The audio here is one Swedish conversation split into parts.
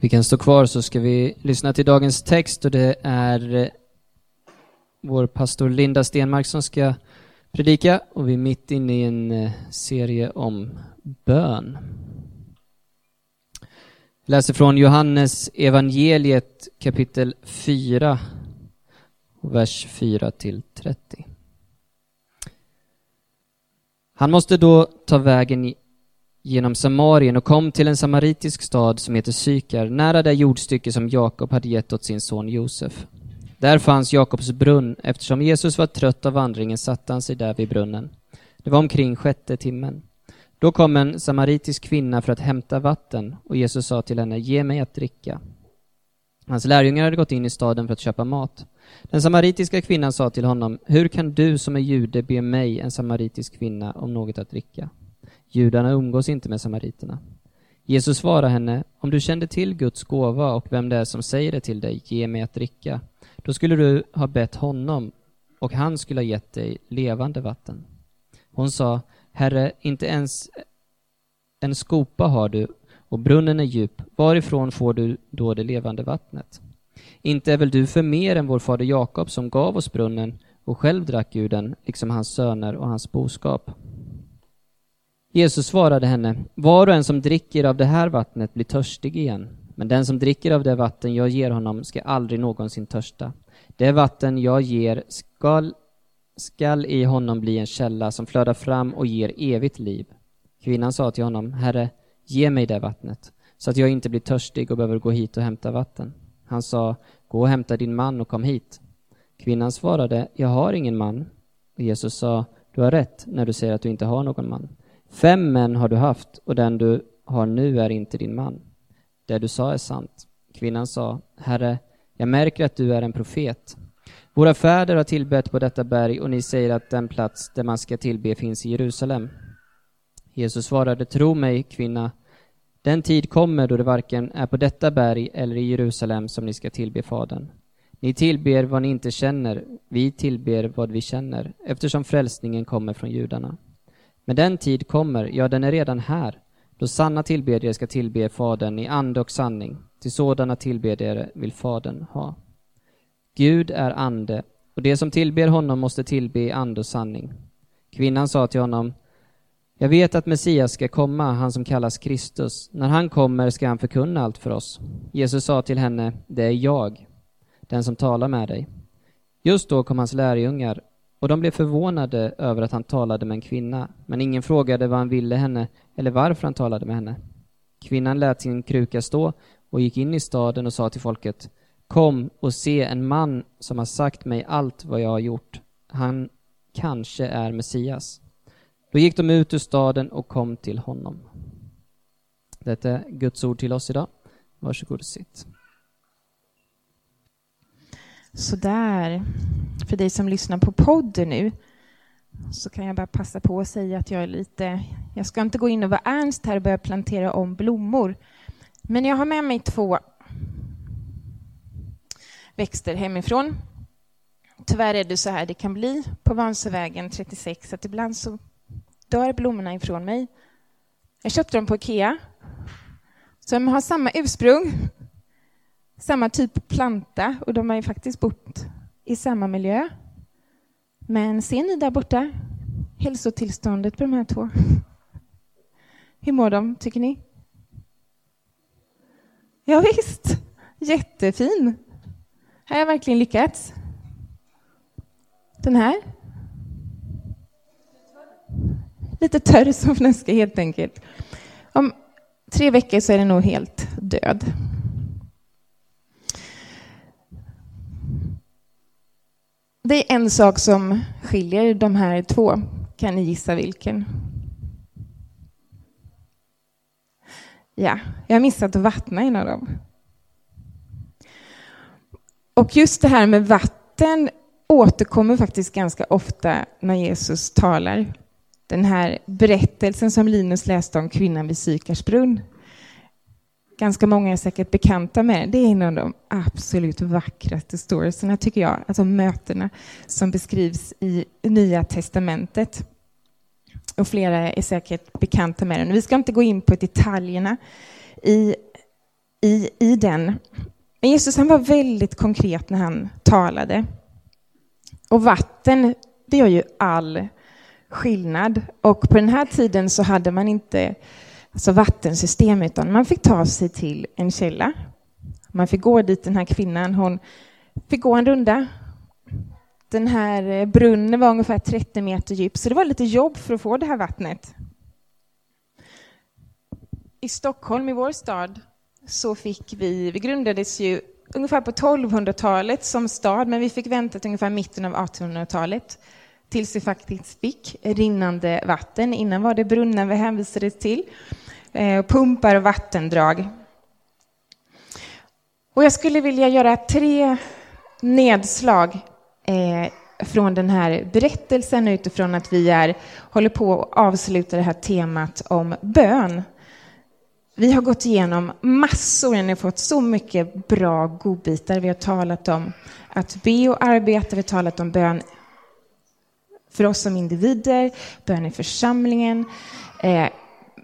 Vi kan stå kvar så ska vi lyssna till dagens text och det är eh, vår pastor Linda Stenmark som ska predika och vi är mitt inne i en eh, serie om bön. Jag läser från Johannes evangeliet kapitel 4, vers 4 till 30. Han måste då ta vägen genom Samarien och kom till en samaritisk stad som heter Sykar, nära det jordstycke som Jakob hade gett åt sin son Josef. Där fanns Jakobs brunn. Eftersom Jesus var trött av vandringen satte han sig där vid brunnen. Det var omkring sjätte timmen. Då kom en samaritisk kvinna för att hämta vatten och Jesus sa till henne, ge mig att dricka. Hans lärjungar hade gått in i staden för att köpa mat. Den samaritiska kvinnan sa till honom, hur kan du som är jude be mig, en samaritisk kvinna, om något att dricka? Judarna umgås inte med samariterna. Jesus svarade henne, om du kände till Guds gåva och vem det är som säger det till dig, ge mig att dricka, då skulle du ha bett honom och han skulle ha gett dig levande vatten. Hon sa, Herre, inte ens en skopa har du och brunnen är djup, varifrån får du då det levande vattnet? Inte är väl du för mer än vår fader Jakob som gav oss brunnen och själv drack ur den, liksom hans söner och hans boskap. Jesus svarade henne, var och en som dricker av det här vattnet blir törstig igen, men den som dricker av det vatten jag ger honom ska aldrig någonsin törsta. Det vatten jag ger skall, skall i honom bli en källa som flödar fram och ger evigt liv. Kvinnan sa till honom, Herre, ge mig det vattnet, så att jag inte blir törstig och behöver gå hit och hämta vatten. Han sa, gå och hämta din man och kom hit. Kvinnan svarade, jag har ingen man. Och Jesus sa, du har rätt när du säger att du inte har någon man. Fem män har du haft och den du har nu är inte din man. Det du sa är sant. Kvinnan sa, Herre, jag märker att du är en profet. Våra fäder har tillbett på detta berg och ni säger att den plats där man ska tillbe finns i Jerusalem. Jesus svarade, tro mig, kvinna, den tid kommer då det varken är på detta berg eller i Jerusalem som ni ska tillbe Fadern. Ni tillber vad ni inte känner, vi tillber vad vi känner, eftersom frälsningen kommer från judarna. Men den tid kommer, ja, den är redan här, då sanna tillbedjare ska tillbe Fadern i ande och sanning. Till sådana tillbedjare vill Fadern ha. Gud är ande, och de som tillber honom måste tillbe i ande och sanning. Kvinnan sa till honom, jag vet att Messias ska komma, han som kallas Kristus. När han kommer ska han förkunna allt för oss. Jesus sa till henne, det är jag, den som talar med dig. Just då kom hans lärjungar och de blev förvånade över att han talade med en kvinna, men ingen frågade vad han ville henne eller varför han talade med henne. Kvinnan lät sin kruka stå och gick in i staden och sa till folket Kom och se en man som har sagt mig allt vad jag har gjort. Han kanske är Messias. Då gick de ut ur staden och kom till honom. Detta är Guds ord till oss idag. Varsågod och sitt. Sådär. För dig som lyssnar på podden nu så kan jag bara passa på att säga att jag är lite... Jag ska inte gå in och vara ernst här och börja plantera om blommor. Men jag har med mig två växter hemifrån. Tyvärr är det så här det kan bli på Vansövägen 36, att ibland så dör blommorna ifrån mig. Jag köpte dem på Ikea. Så de har samma ursprung, samma typ planta och de har ju faktiskt bott i samma miljö. Men ser ni där borta hälsotillståndet på de här två? Hur mår de, tycker ni? Ja, visst, jättefin. Här har jag verkligen lyckats. Den här? Lite törr som fnöske helt enkelt. Om tre veckor så är den nog helt död. Det är en sak som skiljer de här två. Kan ni gissa vilken? Ja, jag har missat att vattna en av dem. Och just det här med vatten återkommer faktiskt ganska ofta när Jesus talar. Den här berättelsen som Linus läste om kvinnan vid Sykars brunn. Ganska många är säkert bekanta med Det är en av de absolut vackraste storiesna tycker jag. Alltså mötena som beskrivs i Nya testamentet. Och flera är säkert bekanta med den. Vi ska inte gå in på detaljerna i i, i den. Men Jesus han var väldigt konkret när han talade. Och vatten, det gör ju all skillnad. Och på den här tiden så hade man inte alltså vattensystem, utan man fick ta sig till en källa. Man fick gå dit, den här kvinnan, hon fick gå en runda. Den här eh, brunnen var ungefär 30 meter djup, så det var lite jobb för att få det här vattnet. I Stockholm, i vår stad, så fick vi, vi grundades ju ungefär på 1200-talet som stad, men vi fick vänta till ungefär mitten av 1800-talet tills vi faktiskt fick rinnande vatten. Innan var det brunnar vi hänvisades till, eh, pumpar och vattendrag. Och jag skulle vilja göra tre nedslag eh, från den här berättelsen utifrån att vi är, håller på att avsluta det här temat om bön. Vi har gått igenom massor, ni har fått så mycket bra godbitar. Vi har talat om att be och arbeta, vi har talat om bön för oss som individer, bön i församlingen, eh,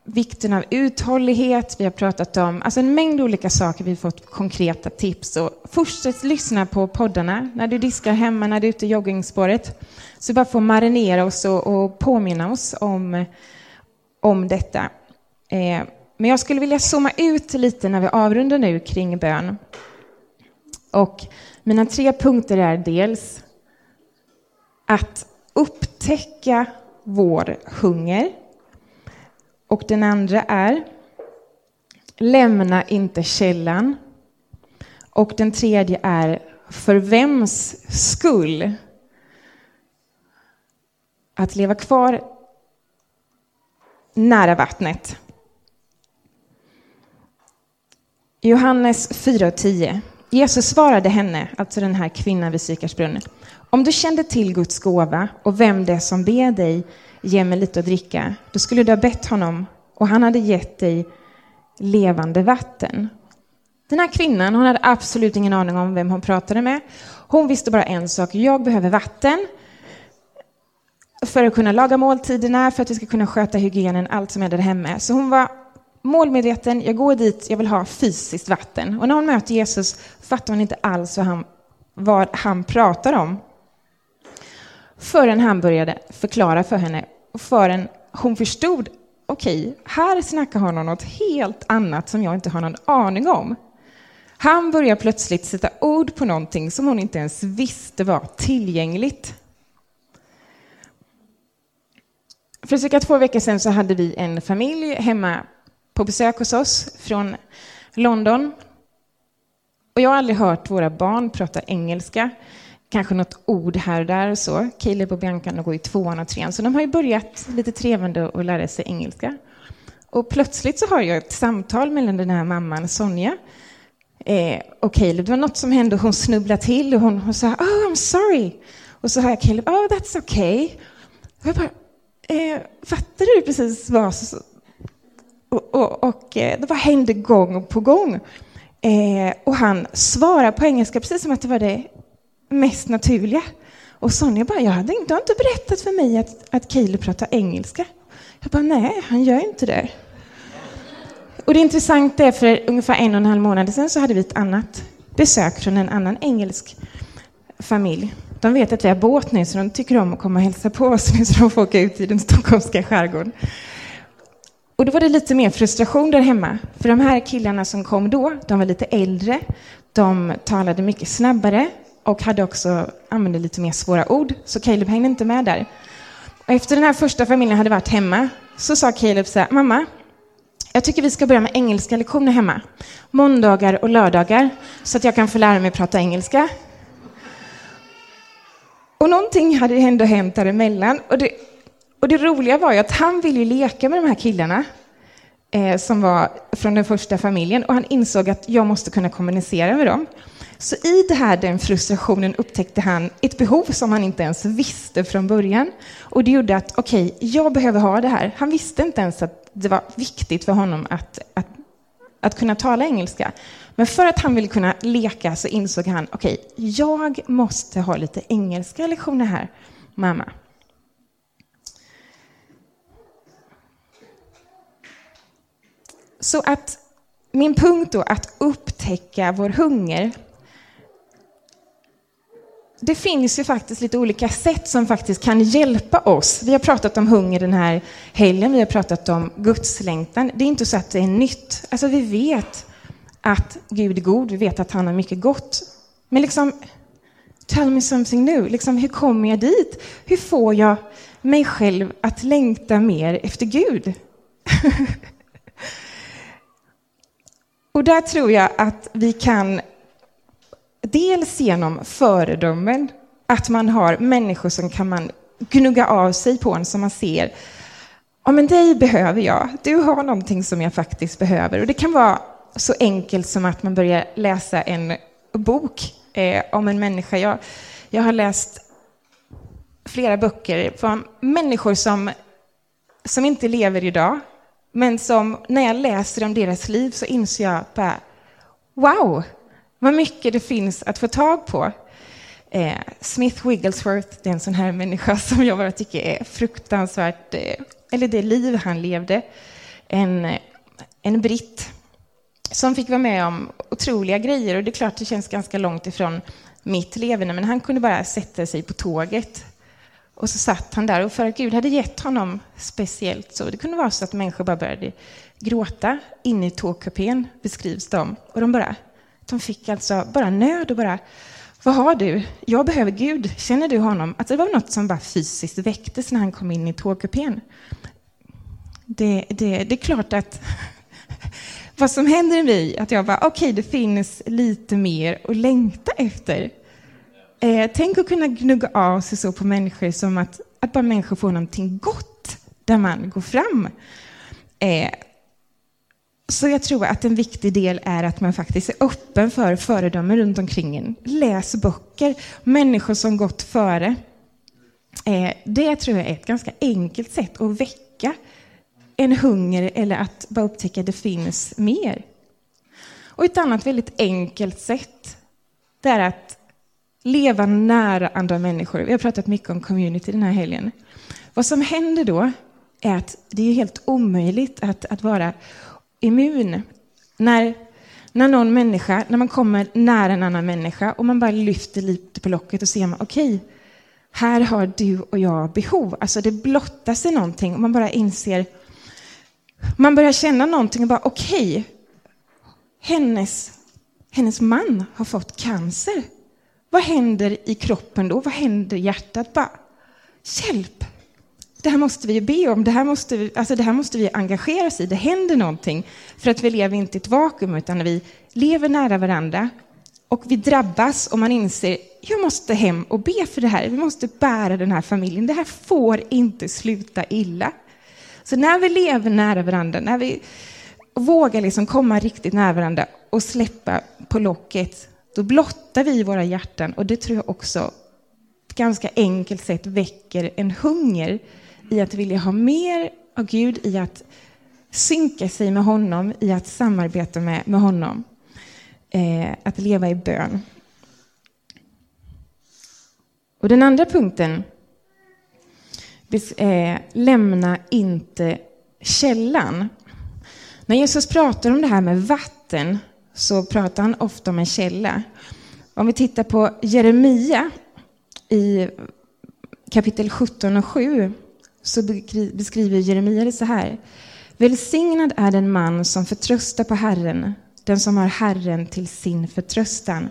vikten av uthållighet, vi har pratat om alltså en mängd olika saker, vi har fått konkreta tips. Och fortsätt lyssna på poddarna när du diskar hemma, när du är ute i joggingspåret. Så bara få marinera oss och, och påminna oss om, om detta. Eh, men jag skulle vilja zooma ut lite när vi avrundar nu kring bön. Och mina tre punkter är dels att upptäcka vår hunger. Och den andra är lämna inte källan. Och den tredje är för vems skull? Att leva kvar nära vattnet. Johannes 4.10. Jesus svarade henne, alltså den här kvinnan vid Sykarsbrunnen. Om du kände till Guds gåva och vem det är som ber dig ge mig lite att dricka, då skulle du ha bett honom och han hade gett dig levande vatten. Den här kvinnan hon hade absolut ingen aning om vem hon pratade med. Hon visste bara en sak, jag behöver vatten för att kunna laga måltiderna, för att vi ska kunna sköta hygienen, allt som är där hemma. Så hon var målmedveten, jag går dit, jag vill ha fysiskt vatten. Och när hon möter Jesus fattar hon inte alls vad han, vad han pratar om. Förrän han började förklara för henne, och förrän hon förstod, okej, okay, här snackar han om något helt annat som jag inte har någon aning om. Han börjar plötsligt sätta ord på någonting som hon inte ens visste var tillgängligt. För cirka två veckor sedan så hade vi en familj hemma på besök hos oss från London. Och jag har aldrig hört våra barn prata engelska. Kanske något ord här och där och så. Caleb och Bianca de går i tvåan och trean, så de har ju börjat lite trevande att lära sig engelska. Och plötsligt så har jag ett samtal mellan den här mamman, Sonja, eh, och Caleb. Det var något som hände, hon snubblade till och hon, hon sa ”Oh, I'm sorry”. Och så har jag Caleb ”Oh, that's okay”. Och jag bara, eh, fattade du precis vad och, och, och eh, det bara hände gång på gång. Eh, och han svarade på engelska precis som att det var det mest naturliga. Och Sonja bara, jag hade inte, du har inte berättat för mig att, att Kilo pratar engelska. Jag bara, nej, han gör inte det. Och det intressanta är, för ungefär en och en halv månad sedan så hade vi ett annat besök från en annan engelsk familj. De vet att vi har båt nu, så de tycker om att komma och hälsa på oss nu, så de får åka ut i den stockholmska skärgården. Och då var det lite mer frustration där hemma. För de här killarna som kom då, de var lite äldre, de talade mycket snabbare och hade också använde lite mer svåra ord, så Caleb hängde inte med där. Och efter den här första familjen hade varit hemma så sa Caleb så här, mamma, jag tycker vi ska börja med engelska lektioner hemma. Måndagar och lördagar, så att jag kan få lära mig prata engelska. Och någonting hade ändå hänt däremellan. Och det, och det roliga var ju att han ville leka med de här killarna eh, som var från den första familjen och han insåg att jag måste kunna kommunicera med dem. Så i det här, den frustrationen upptäckte han ett behov som han inte ens visste från början. Och det gjorde att, okej, okay, jag behöver ha det här. Han visste inte ens att det var viktigt för honom att, att, att kunna tala engelska. Men för att han ville kunna leka så insåg han, okej, okay, jag måste ha lite engelska lektioner här, mamma. Så att min punkt då, att upptäcka vår hunger. Det finns ju faktiskt lite olika sätt som faktiskt kan hjälpa oss. Vi har pratat om hunger den här helgen, vi har pratat om gudslängtan. Det är inte så att det är nytt. Alltså vi vet att Gud är god, vi vet att han har mycket gott. Men liksom, tell me something new. Liksom, hur kommer jag dit? Hur får jag mig själv att längta mer efter Gud? Och där tror jag att vi kan dels genom föredömen, att man har människor som kan man gnugga av sig på en som man ser, ja men dig behöver jag, du har någonting som jag faktiskt behöver. Och det kan vara så enkelt som att man börjar läsa en bok eh, om en människa. Jag, jag har läst flera böcker från människor som, som inte lever idag, men som när jag läser om deras liv så inser jag bara, wow, vad mycket det finns att få tag på. Eh, Smith Wigglesworth, det är en sån här människa som jag bara tycker är fruktansvärt, eh, eller det liv han levde. En, eh, en britt som fick vara med om otroliga grejer och det är klart det känns ganska långt ifrån mitt leverne, men han kunde bara sätta sig på tåget och så satt han där och för att Gud hade gett honom speciellt så. Det kunde vara så att människor bara började gråta inne i tågkupén, beskrivs de. Och de bara, de fick alltså bara nöd och bara, vad har du? Jag behöver Gud. Känner du honom? Alltså det var något som bara fysiskt väcktes när han kom in i tågkupén. Det, det, det är klart att vad som händer i mig, att jag bara, okej, okay, det finns lite mer att längta efter. Eh, tänk att kunna gnugga av sig så på människor som att, att bara människor får någonting gott där man går fram. Eh, så jag tror att en viktig del är att man faktiskt är öppen för föredömen runt omkring en. Läs böcker, människor som gått före. Eh, det tror jag är ett ganska enkelt sätt att väcka en hunger eller att bara upptäcka att det finns mer. Och ett annat väldigt enkelt sätt, det är att leva nära andra människor. Vi har pratat mycket om community den här helgen. Vad som händer då är att det är helt omöjligt att, att vara immun. När, när någon människa, när man kommer nära en annan människa och man bara lyfter lite på locket och ser man, okej, okay, här har du och jag behov. Alltså det blottar sig någonting och man bara inser, man börjar känna någonting och bara okej, okay, hennes, hennes man har fått cancer. Vad händer i kroppen då? Vad händer i hjärtat? Bara, hjälp! Det här måste vi ju be om, det här, måste vi, alltså det här måste vi engagera oss i. Det händer någonting. För att vi lever inte i ett vakuum, utan vi lever nära varandra. Och vi drabbas och man inser, jag måste hem och be för det här. Vi måste bära den här familjen. Det här får inte sluta illa. Så när vi lever nära varandra, när vi vågar liksom komma riktigt nära varandra och släppa på locket, då blottar vi våra hjärtan och det tror jag också ett ganska enkelt sätt väcker en hunger i att vilja ha mer av Gud, i att synka sig med honom, i att samarbeta med, med honom. Eh, att leva i bön. Och den andra punkten, eh, lämna inte källan. När Jesus pratar om det här med vatten så pratar han ofta om en källa. Om vi tittar på Jeremia i kapitel 17 och 7 så beskriver Jeremia det så här. Välsignad är den man som förtröstar på Herren, den som har Herren till sin förtröstan.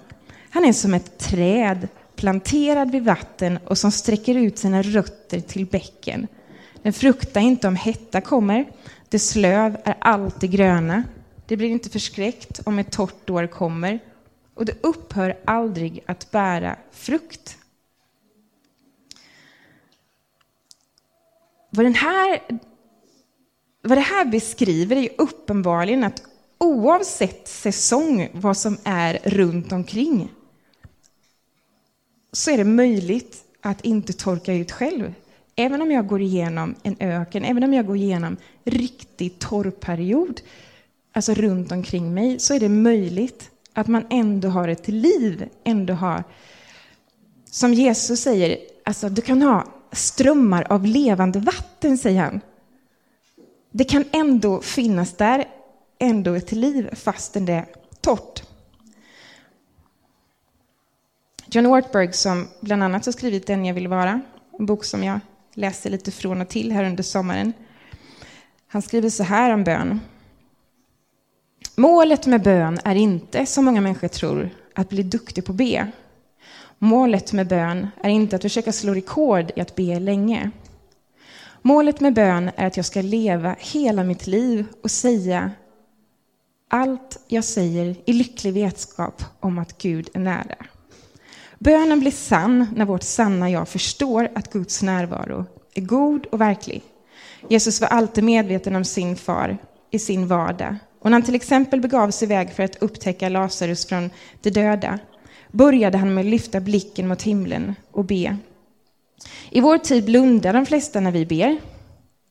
Han är som ett träd planterad vid vatten och som sträcker ut sina rötter till bäcken. Den fruktar inte om hetta kommer, dess löv är alltid gröna. Det blir inte förskräckt om ett torrt år kommer och det upphör aldrig att bära frukt. Vad, den här, vad det här beskriver är uppenbarligen att oavsett säsong, vad som är runt omkring, så är det möjligt att inte torka ut själv. Även om jag går igenom en öken, även om jag går igenom riktig torrperiod, alltså runt omkring mig, så är det möjligt att man ändå har ett liv, ändå har, som Jesus säger, alltså du kan ha strömmar av levande vatten, säger han. Det kan ändå finnas där, ändå ett liv fastän det är torrt. John Ortberg, som bland annat har skrivit Den jag vill vara, en bok som jag läser lite från och till här under sommaren. Han skriver så här om bön. Målet med bön är inte, som många människor tror, att bli duktig på att be. Målet med bön är inte att försöka slå rekord i att be länge. Målet med bön är att jag ska leva hela mitt liv och säga allt jag säger i lycklig vetskap om att Gud är nära. Bönen blir sann när vårt sanna jag förstår att Guds närvaro är god och verklig. Jesus var alltid medveten om sin far i sin vardag. Och när han till exempel begav sig iväg för att upptäcka Lazarus från de döda började han med att lyfta blicken mot himlen och be. I vår tid blundar de flesta när vi ber.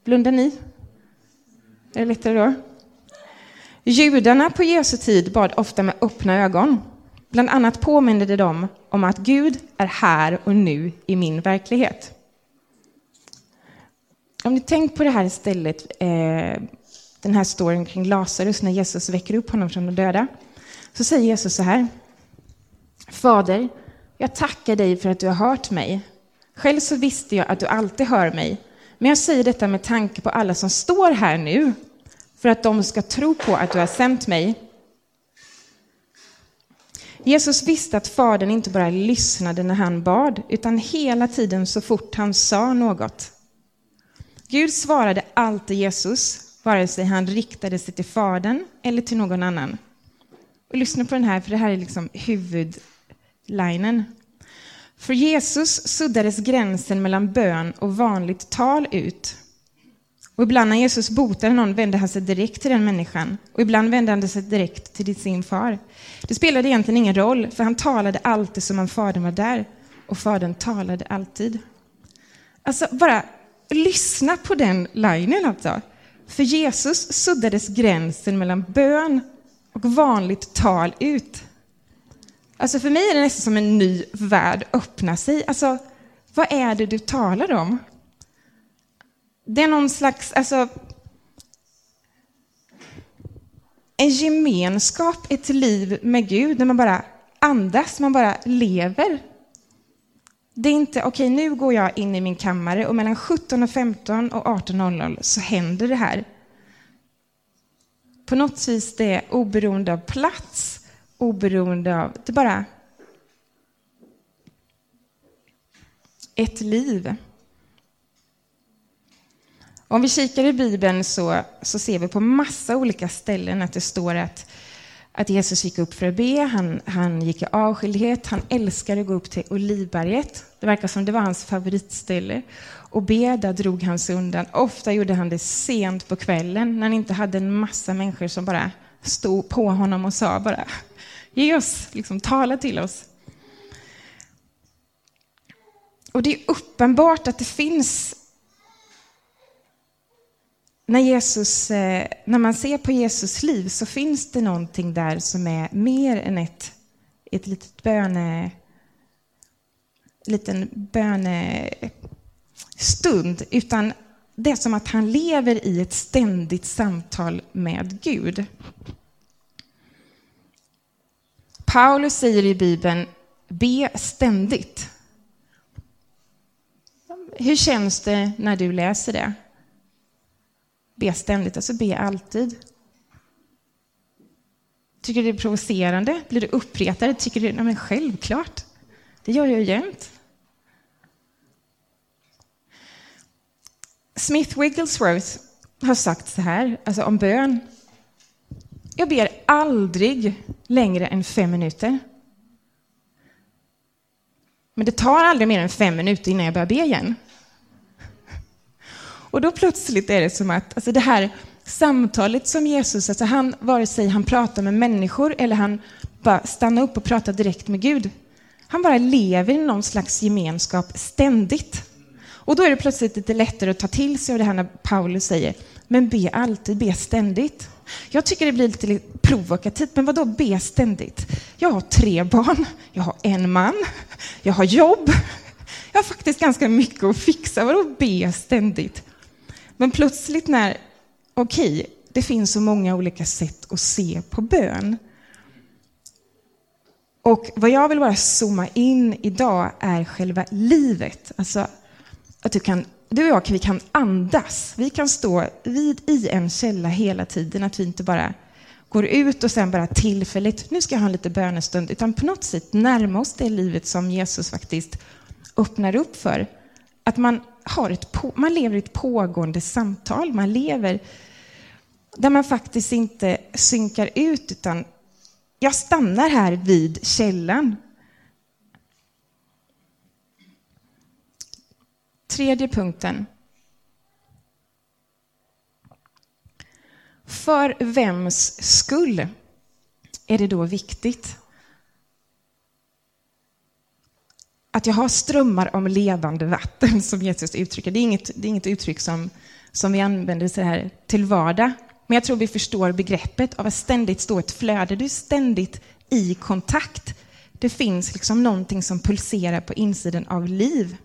Blundar ni? Är det lättare då? Judarna på Jesu tid bad ofta med öppna ögon. Bland annat påminde det dem om att Gud är här och nu i min verklighet. Om ni tänker på det här istället, eh, den här storyn kring Lazarus när Jesus väcker upp honom från de döda, så säger Jesus så här. Fader, jag tackar dig för att du har hört mig. Själv så visste jag att du alltid hör mig, men jag säger detta med tanke på alla som står här nu, för att de ska tro på att du har sänt mig. Jesus visste att Fadern inte bara lyssnade när han bad, utan hela tiden så fort han sa något. Gud svarade alltid Jesus, vare sig han riktade sig till Fadern eller till någon annan. Och lyssna på den här, för det här är liksom huvudlinen. För Jesus suddades gränsen mellan bön och vanligt tal ut. Och ibland när Jesus botade någon vände han sig direkt till den människan. Och ibland vände han sig direkt till sin far. Det spelade egentligen ingen roll, för han talade alltid som om fadern var där. Och fadern talade alltid. Alltså, bara lyssna på den linen alltså. För Jesus suddades gränsen mellan bön och vanligt tal ut. Alltså för mig är det nästan som en ny värld öppnar sig. Alltså, vad är det du talar om? Det är någon slags, alltså, en gemenskap, ett liv med Gud, där man bara andas, man bara lever. Det är inte, okej okay, nu går jag in i min kammare och mellan 17.15 och 18.00 så händer det här. På något vis det är oberoende av plats, oberoende av, det är bara ett liv. Om vi kikar i Bibeln så, så ser vi på massa olika ställen att det står att, att Jesus gick upp för att be, han, han gick i avskildhet, han älskade att gå upp till Olivberget. Det verkar som det var hans favoritställe. Och be, där drog han sig undan. Ofta gjorde han det sent på kvällen när han inte hade en massa människor som bara stod på honom och sa bara ge oss, liksom tala till oss. Och det är uppenbart att det finns när, Jesus, eh, när man ser på Jesus liv så finns det någonting där som är mer än ett, ett litet böne, liten bönestund, utan det är som att han lever i ett ständigt samtal med Gud. Paulus säger i Bibeln, be ständigt. Hur känns det när du läser det? Be ständigt, alltså be alltid. Tycker du det är provocerande? Blir du uppretad? Tycker du, nej men självklart. Det gör jag ju jämt. Smith Wigglesworth har sagt så här, alltså om bön. Jag ber aldrig längre än fem minuter. Men det tar aldrig mer än fem minuter innan jag börjar be igen. Och då plötsligt är det som att alltså det här samtalet som Jesus, alltså han, vare sig han pratar med människor eller han bara stannar upp och pratar direkt med Gud, han bara lever i någon slags gemenskap ständigt. Och då är det plötsligt lite lättare att ta till sig av det här när Paulus säger, men be alltid, be ständigt. Jag tycker det blir lite provokativt, men vadå be ständigt? Jag har tre barn, jag har en man, jag har jobb, jag har faktiskt ganska mycket att fixa. Vadå be ständigt? Men plötsligt när, okej, okay, det finns så många olika sätt att se på bön. Och vad jag vill bara zooma in idag är själva livet. Alltså att du, kan, du och jag vi kan andas. Vi kan stå vid i en källa hela tiden. Att vi inte bara går ut och sen bara tillfälligt, nu ska jag ha en liten bönestund, utan på något sätt närma oss det livet som Jesus faktiskt öppnar upp för. Att man, har ett på, man lever i ett pågående samtal, man lever där man faktiskt inte synkar ut, utan jag stannar här vid källan. Tredje punkten. För vems skull är det då viktigt att jag har strömmar om levande vatten, som Jesus uttrycker. Det är inget, det är inget uttryck som, som vi använder så här till vardag. Men jag tror vi förstår begreppet av att ständigt stå ett flöde. Du är ständigt i kontakt. Det finns liksom någonting som pulserar på insidan av liv.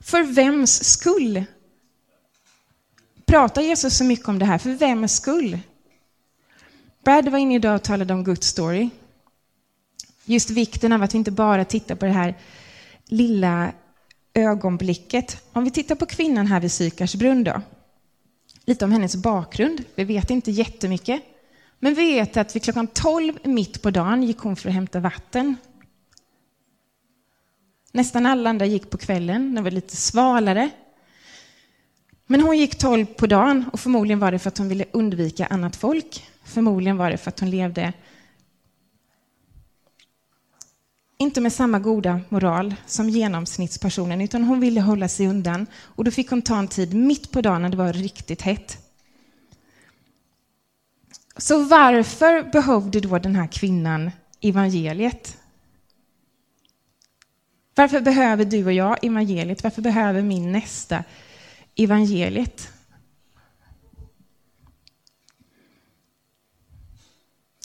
För vems skull pratar Jesus så mycket om det här? För vems skull? Brad var inne idag och talade om Guds story. Just vikten av att vi inte bara tittar på det här lilla ögonblicket. Om vi tittar på kvinnan här vid Sykarsbrunn då. Lite om hennes bakgrund. Vi vet inte jättemycket. Men vi vet att vid klockan 12 mitt på dagen gick hon för att hämta vatten. Nästan alla andra gick på kvällen, det var lite svalare. Men hon gick 12 på dagen och förmodligen var det för att hon ville undvika annat folk. Förmodligen var det för att hon levde inte med samma goda moral som genomsnittspersonen, utan hon ville hålla sig undan. Och då fick hon ta en tid mitt på dagen när det var riktigt hett. Så varför behövde då den här kvinnan evangeliet? Varför behöver du och jag evangeliet? Varför behöver min nästa evangeliet?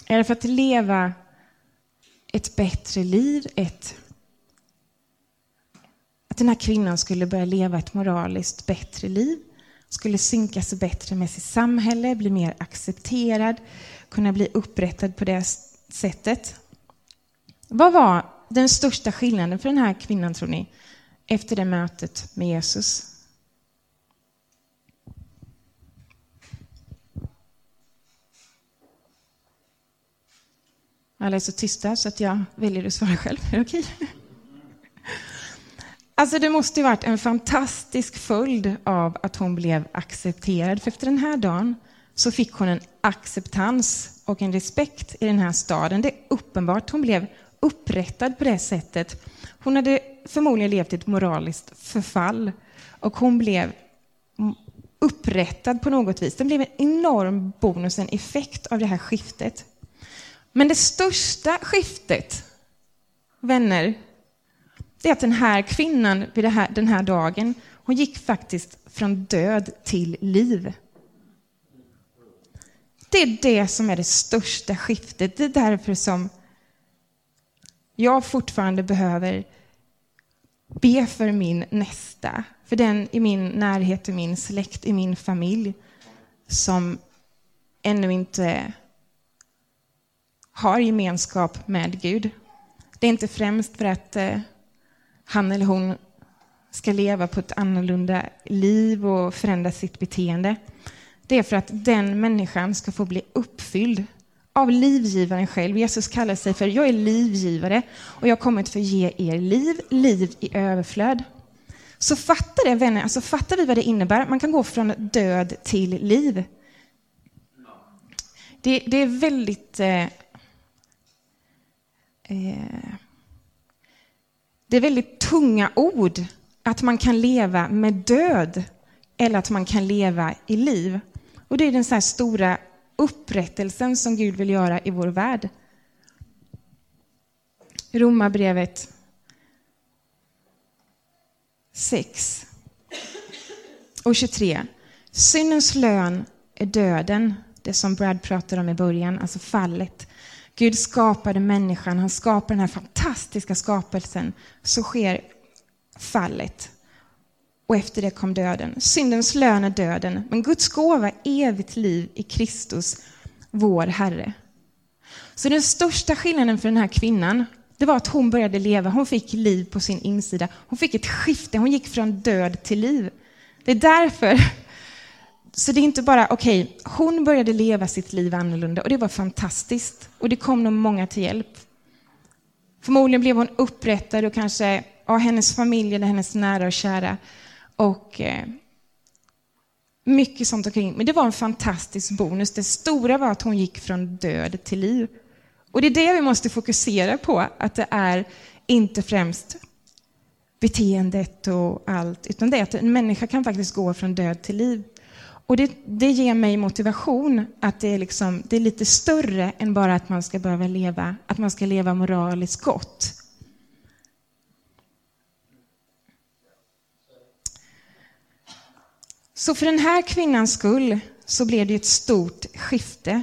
Är det för att leva ett bättre liv, ett, att den här kvinnan skulle börja leva ett moraliskt bättre liv, skulle synka sig bättre med sitt samhälle, bli mer accepterad, kunna bli upprättad på det sättet. Vad var den största skillnaden för den här kvinnan, tror ni, efter det mötet med Jesus? Alla är så tysta så att jag väljer att svara själv. Är det okej? Alltså det måste ju varit en fantastisk följd av att hon blev accepterad. För efter den här dagen så fick hon en acceptans och en respekt i den här staden. Det är uppenbart. Hon blev upprättad på det sättet. Hon hade förmodligen levt i ett moraliskt förfall och hon blev upprättad på något vis. Det blev en enorm bonus, en effekt av det här skiftet. Men det största skiftet, vänner, det är att den här kvinnan vid här, den här dagen, hon gick faktiskt från död till liv. Det är det som är det största skiftet. Det är därför som jag fortfarande behöver be för min nästa, för den i min närhet, i min släkt, i min familj som ännu inte har gemenskap med Gud. Det är inte främst för att eh, han eller hon ska leva på ett annorlunda liv och förändra sitt beteende. Det är för att den människan ska få bli uppfylld av livgivaren själv. Jesus kallar sig för jag är livgivare och jag har kommit för att ge er liv, liv i överflöd. Så fattar det vänner, alltså fattar vi vad det innebär? Man kan gå från död till liv. Det, det är väldigt eh, Eh, det är väldigt tunga ord att man kan leva med död eller att man kan leva i liv. Och det är den så stora upprättelsen som Gud vill göra i vår värld. Romarbrevet 6 och 23. Syndens lön är döden, det som Brad pratade om i början, alltså fallet. Gud skapade människan, han skapade den här fantastiska skapelsen. Så sker fallet. och efter det kom döden. Syndens lön är döden, men Guds gåva evigt liv i Kristus, vår Herre. Så den största skillnaden för den här kvinnan, det var att hon började leva. Hon fick liv på sin insida. Hon fick ett skifte. Hon gick från död till liv. Det är därför. Så det är inte bara, okej, okay, hon började leva sitt liv annorlunda och det var fantastiskt. Och det kom nog många till hjälp. Förmodligen blev hon upprättad och kanske ja, hennes familj eller hennes nära och kära. Och eh, mycket sånt omkring. Men det var en fantastisk bonus. Det stora var att hon gick från död till liv. Och det är det vi måste fokusera på, att det är inte främst beteendet och allt, utan det är att en människa kan faktiskt gå från död till liv. Och det, det ger mig motivation att det är, liksom, det är lite större än bara att man ska behöva leva, att man ska leva moraliskt gott. Så för den här kvinnans skull så blev det ett stort skifte.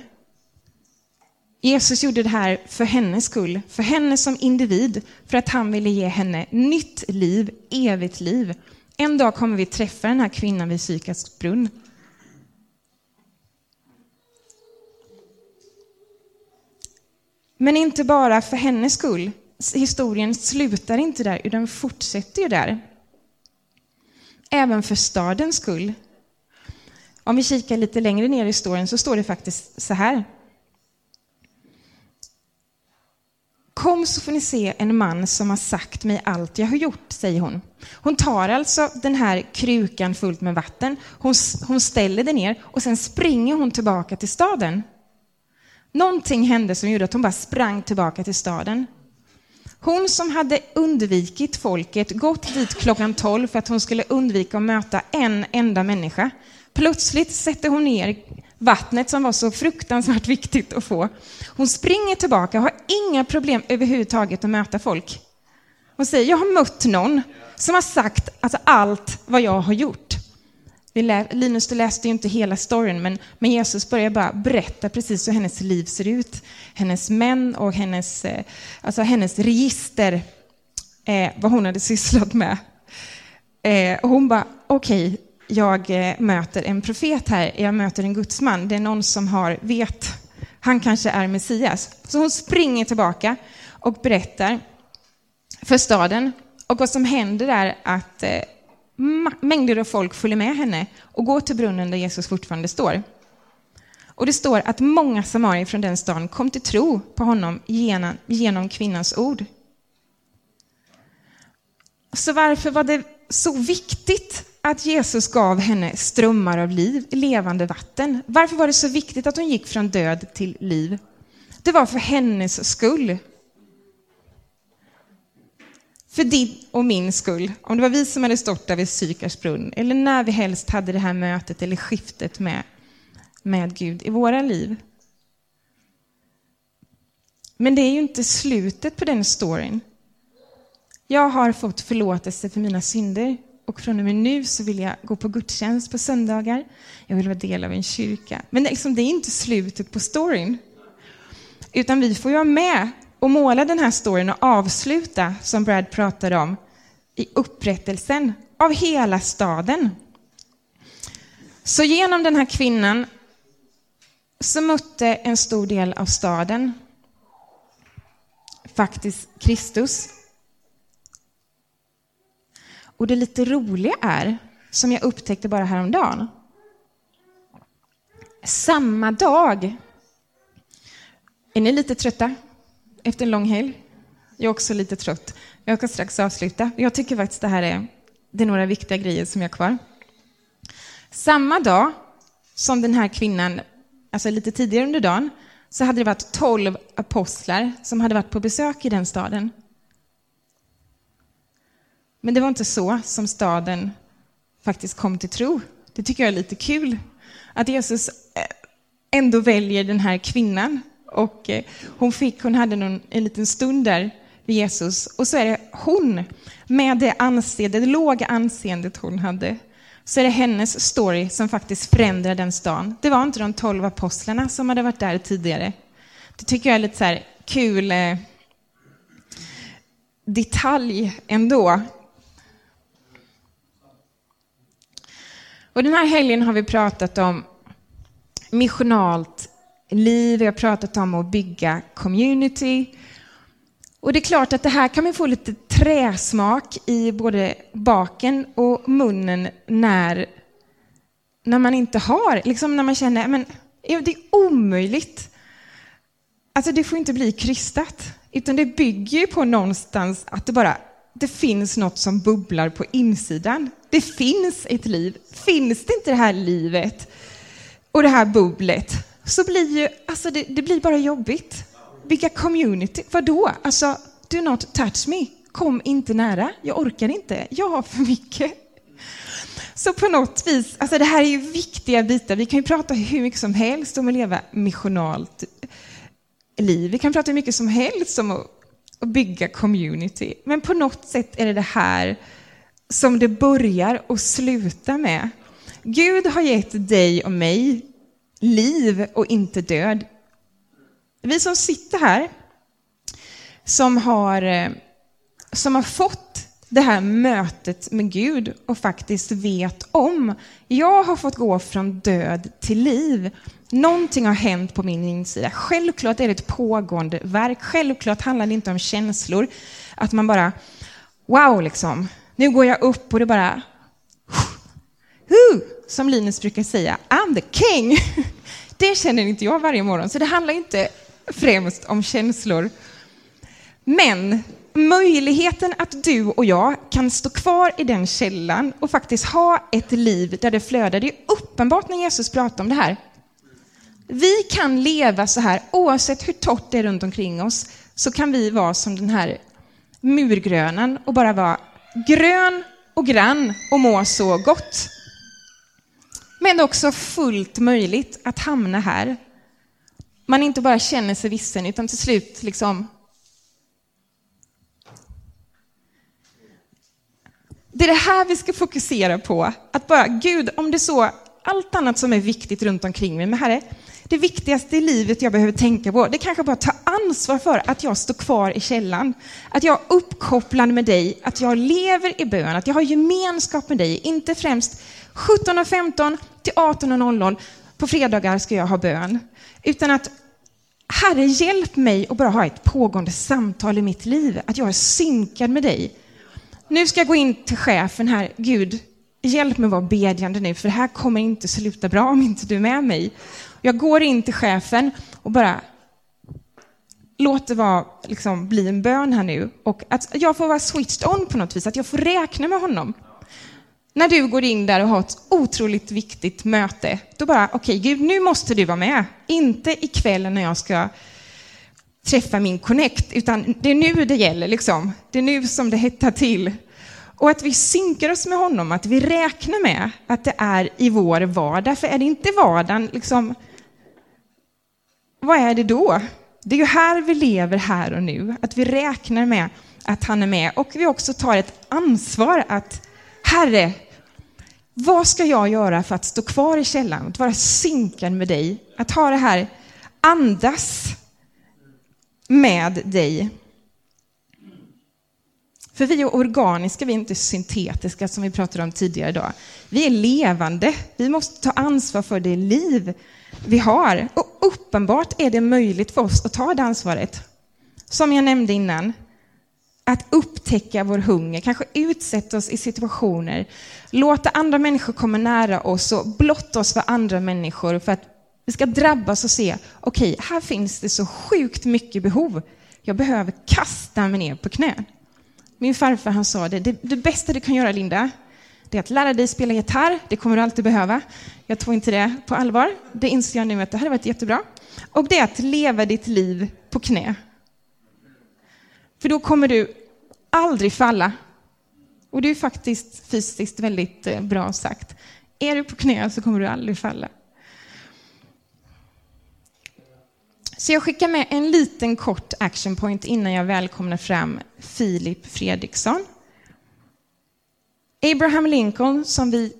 Jesus gjorde det här för hennes skull, för henne som individ, för att han ville ge henne nytt liv, evigt liv. En dag kommer vi träffa den här kvinnan vid Sykars brunn. Men inte bara för hennes skull. Historien slutar inte där, utan fortsätter ju där. Även för stadens skull. Om vi kikar lite längre ner i historien så står det faktiskt så här. Kom så får ni se en man som har sagt mig allt jag har gjort, säger hon. Hon tar alltså den här krukan fullt med vatten, hon, hon ställer den ner och sen springer hon tillbaka till staden. Någonting hände som gjorde att hon bara sprang tillbaka till staden. Hon som hade undvikit folket, gått dit klockan 12 för att hon skulle undvika att möta en enda människa. Plötsligt sätter hon ner vattnet som var så fruktansvärt viktigt att få. Hon springer tillbaka och har inga problem överhuvudtaget att möta folk. Hon säger, jag har mött någon som har sagt alltså, allt vad jag har gjort. Linus, du läste ju inte hela storyn, men, men Jesus börjar bara berätta precis hur hennes liv ser ut. Hennes män och hennes, eh, alltså hennes register, eh, vad hon hade sysslat med. Eh, och hon bara, okej, okay, jag eh, möter en profet här, jag möter en gudsman, det är någon som har, vet, han kanske är Messias. Så hon springer tillbaka och berättar för staden. Och vad som händer är att eh, mängder av folk följer med henne och går till brunnen där Jesus fortfarande står. Och det står att många samarier från den staden kom till tro på honom genom, genom kvinnans ord. Så varför var det så viktigt att Jesus gav henne strömmar av liv, levande vatten. Varför var det så viktigt att hon gick från död till liv? Det var för hennes skull. För din och min skull. Om det var vi som hade stått där vid Sykars brunn, eller när vi helst hade det här mötet eller skiftet med, med Gud i våra liv. Men det är ju inte slutet på den storyn. Jag har fått förlåtelse för mina synder och från och med nu så vill jag gå på gudstjänst på söndagar. Jag vill vara del av en kyrka. Men det, liksom, det är inte slutet på storyn. Utan vi får ju vara med och måla den här storyn och avsluta, som Brad pratade om, i upprättelsen av hela staden. Så genom den här kvinnan så mötte en stor del av staden faktiskt Kristus. Och det lite roliga är, som jag upptäckte bara häromdagen, samma dag, är ni lite trötta efter en lång helg? Jag är också lite trött. Jag ska strax avsluta. Jag tycker faktiskt det här är, det är några viktiga grejer som jag har kvar. Samma dag som den här kvinnan, alltså lite tidigare under dagen, så hade det varit tolv apostlar som hade varit på besök i den staden. Men det var inte så som staden faktiskt kom till tro. Det tycker jag är lite kul. Att Jesus eh, ändå väljer den här kvinnan. Och eh, hon, fick, hon hade någon, en liten stund där vid Jesus. Och så är det hon, med det, anseende, det låga anseendet hon hade, så är det hennes story som faktiskt förändrar den stan. Det var inte de tolv apostlarna som hade varit där tidigare. Det tycker jag är lite så kul eh, detalj ändå. Och den här helgen har vi pratat om missionalt liv, vi har pratat om att bygga community. Och det är klart att det här kan man få lite träsmak i både baken och munnen när, när man inte har, liksom när man känner, men det är omöjligt. Alltså det får inte bli krystat, utan det bygger ju på någonstans att det bara, det finns något som bubblar på insidan. Det finns ett liv. Finns det inte det här livet och det här bubblet så blir ju, alltså det, det blir bara jobbigt. Vilka community, vadå? Alltså, do not touch me. Kom inte nära, jag orkar inte, jag har för mycket. Så på något vis, alltså det här är ju viktiga bitar. Vi kan ju prata hur mycket som helst om att leva missionalt liv. Vi kan prata hur mycket som helst om att bygga community. Men på något sätt är det det här som det börjar och slutar med. Gud har gett dig och mig liv och inte död. Vi som sitter här, som har, eh, som har fått det här mötet med Gud och faktiskt vet om, jag har fått gå från död till liv. Någonting har hänt på min insida. Självklart är det ett pågående verk. Självklart handlar det inte om känslor. Att man bara, wow, liksom. Nu går jag upp och det bara, som Linus brukar säga, I'm the king. Det känner inte jag varje morgon, så det handlar inte främst om känslor. Men möjligheten att du och jag kan stå kvar i den källan och faktiskt ha ett liv där det flödar, det är uppenbart när Jesus pratar om det här. Vi kan leva så här, oavsett hur torrt det är runt omkring oss, så kan vi vara som den här murgrönan och bara vara grön och grann och må så gott. Men också fullt möjligt att hamna här. Man inte bara känner sig vissen, utan till slut liksom... Det är det här vi ska fokusera på. Att bara, Gud, om det är så, allt annat som är viktigt runt omkring mig, men Herre, det viktigaste i livet jag behöver tänka på, det är kanske bara att ta ansvar för att jag står kvar i källan. Att jag är uppkopplad med dig, att jag lever i bön, att jag har gemenskap med dig, inte främst 17.15 till 18.00 på fredagar ska jag ha bön. Utan att Herre, hjälp mig att bara ha ett pågående samtal i mitt liv, att jag är synkad med dig. Nu ska jag gå in till chefen här. Gud, hjälp mig att vara bedjande nu, för det här kommer inte sluta bra om inte du är med mig. Jag går in till chefen och bara låt det vara, liksom, bli en bön här nu. Och att jag får vara switched on på något vis, att jag får räkna med honom. När du går in där och har ett otroligt viktigt möte, då bara, okej okay, Gud, nu måste du vara med. Inte ikväll när jag ska träffa min connect, utan det är nu det gäller. Liksom. Det är nu som det hettar till. Och att vi synkar oss med honom, att vi räknar med att det är i vår vardag. För är det inte vardagen, liksom, vad är det då? Det är ju här vi lever här och nu, att vi räknar med att han är med och vi också tar ett ansvar att Herre, vad ska jag göra för att stå kvar i källan, att vara synkad med dig, att ha det här andas med dig. För vi är organiska, vi är inte syntetiska som vi pratade om tidigare idag. Vi är levande, vi måste ta ansvar för det liv vi har. Och uppenbart är det möjligt för oss att ta det ansvaret. Som jag nämnde innan, att upptäcka vår hunger, kanske utsätta oss i situationer, låta andra människor komma nära oss och blotta oss för andra människor för att vi ska drabbas och se, okej, okay, här finns det så sjukt mycket behov. Jag behöver kasta mig ner på knä. Min farfar han sa det, det, det bästa du kan göra Linda, det är att lära dig spela gitarr, det kommer du alltid behöva. Jag tog inte det på allvar. Det inser jag nu att det hade varit jättebra. Och det är att leva ditt liv på knä. För då kommer du aldrig falla. Och det är faktiskt fysiskt väldigt eh, bra sagt. Är du på knä så kommer du aldrig falla. Så jag skickar med en liten kort action point innan jag välkomnar fram Filip Fredriksson. Abraham Lincoln, som vi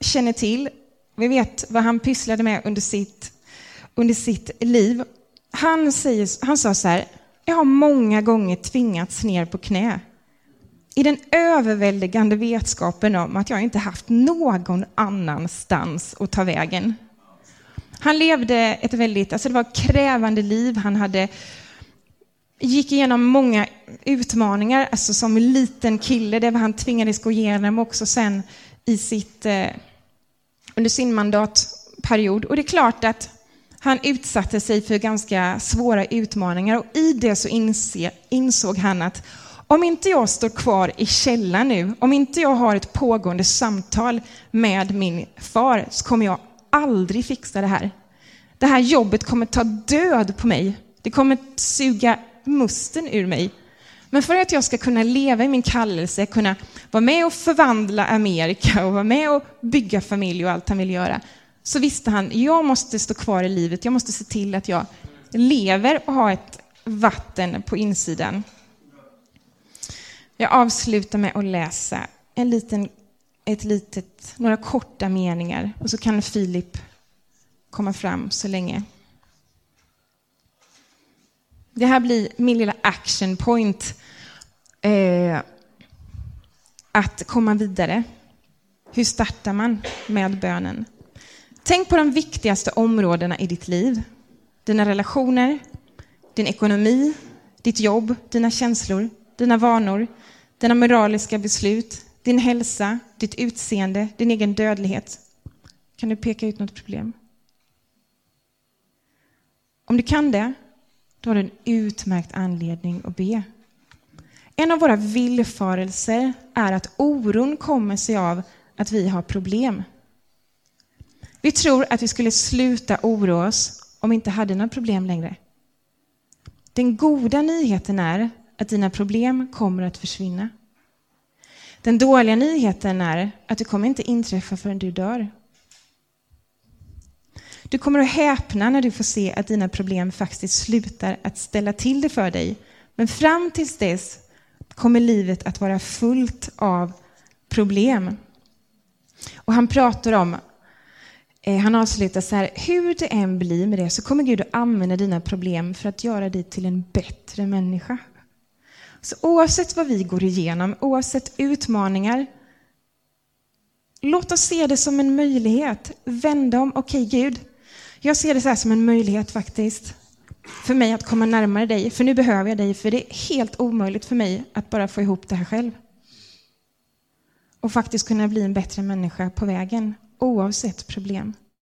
känner till, vi vet vad han pysslade med under sitt, under sitt liv. Han, säger, han sa så här, jag har många gånger tvingats ner på knä i den överväldigande vetskapen om att jag inte haft någon annanstans att ta vägen. Han levde ett väldigt, alltså det var ett krävande liv. Han hade, gick igenom många utmaningar, alltså som liten kille, det var han tvingades gå igenom också sen i sitt, eh, under sin mandatperiod. Och det är klart att han utsatte sig för ganska svåra utmaningar och i det så inse, insåg han att om inte jag står kvar i källan nu, om inte jag har ett pågående samtal med min far, så kommer jag aldrig fixa det här. Det här jobbet kommer ta död på mig. Det kommer suga musten ur mig. Men för att jag ska kunna leva i min kallelse, kunna vara med och förvandla Amerika och vara med och bygga familj och allt han vill göra, så visste han, jag måste stå kvar i livet, jag måste se till att jag lever och har ett vatten på insidan. Jag avslutar med att läsa en liten, ett litet, några korta meningar och så kan Filip komma fram så länge. Det här blir min lilla action point. Eh, att komma vidare. Hur startar man med bönen? Tänk på de viktigaste områdena i ditt liv. Dina relationer, din ekonomi, ditt jobb, dina känslor, dina vanor, dina moraliska beslut, din hälsa, ditt utseende, din egen dödlighet. Kan du peka ut något problem? Om du kan det, då har du en utmärkt anledning att be. En av våra villfarelser är att oron kommer sig av att vi har problem. Vi tror att vi skulle sluta oroa oss om vi inte hade några problem längre. Den goda nyheten är att dina problem kommer att försvinna. Den dåliga nyheten är att det kommer inte inträffa förrän du dör. Du kommer att häpna när du får se att dina problem faktiskt slutar att ställa till det för dig. Men fram tills dess kommer livet att vara fullt av problem. Och han pratar om, Eh, han avslutar så här, hur det än blir med det så kommer Gud att använda dina problem för att göra dig till en bättre människa. Så oavsett vad vi går igenom, oavsett utmaningar, låt oss se det som en möjlighet. Vänd om, okej okay, Gud, jag ser det så här som en möjlighet faktiskt för mig att komma närmare dig, för nu behöver jag dig, för det är helt omöjligt för mig att bara få ihop det här själv. Och faktiskt kunna bli en bättre människa på vägen, oavsett problem.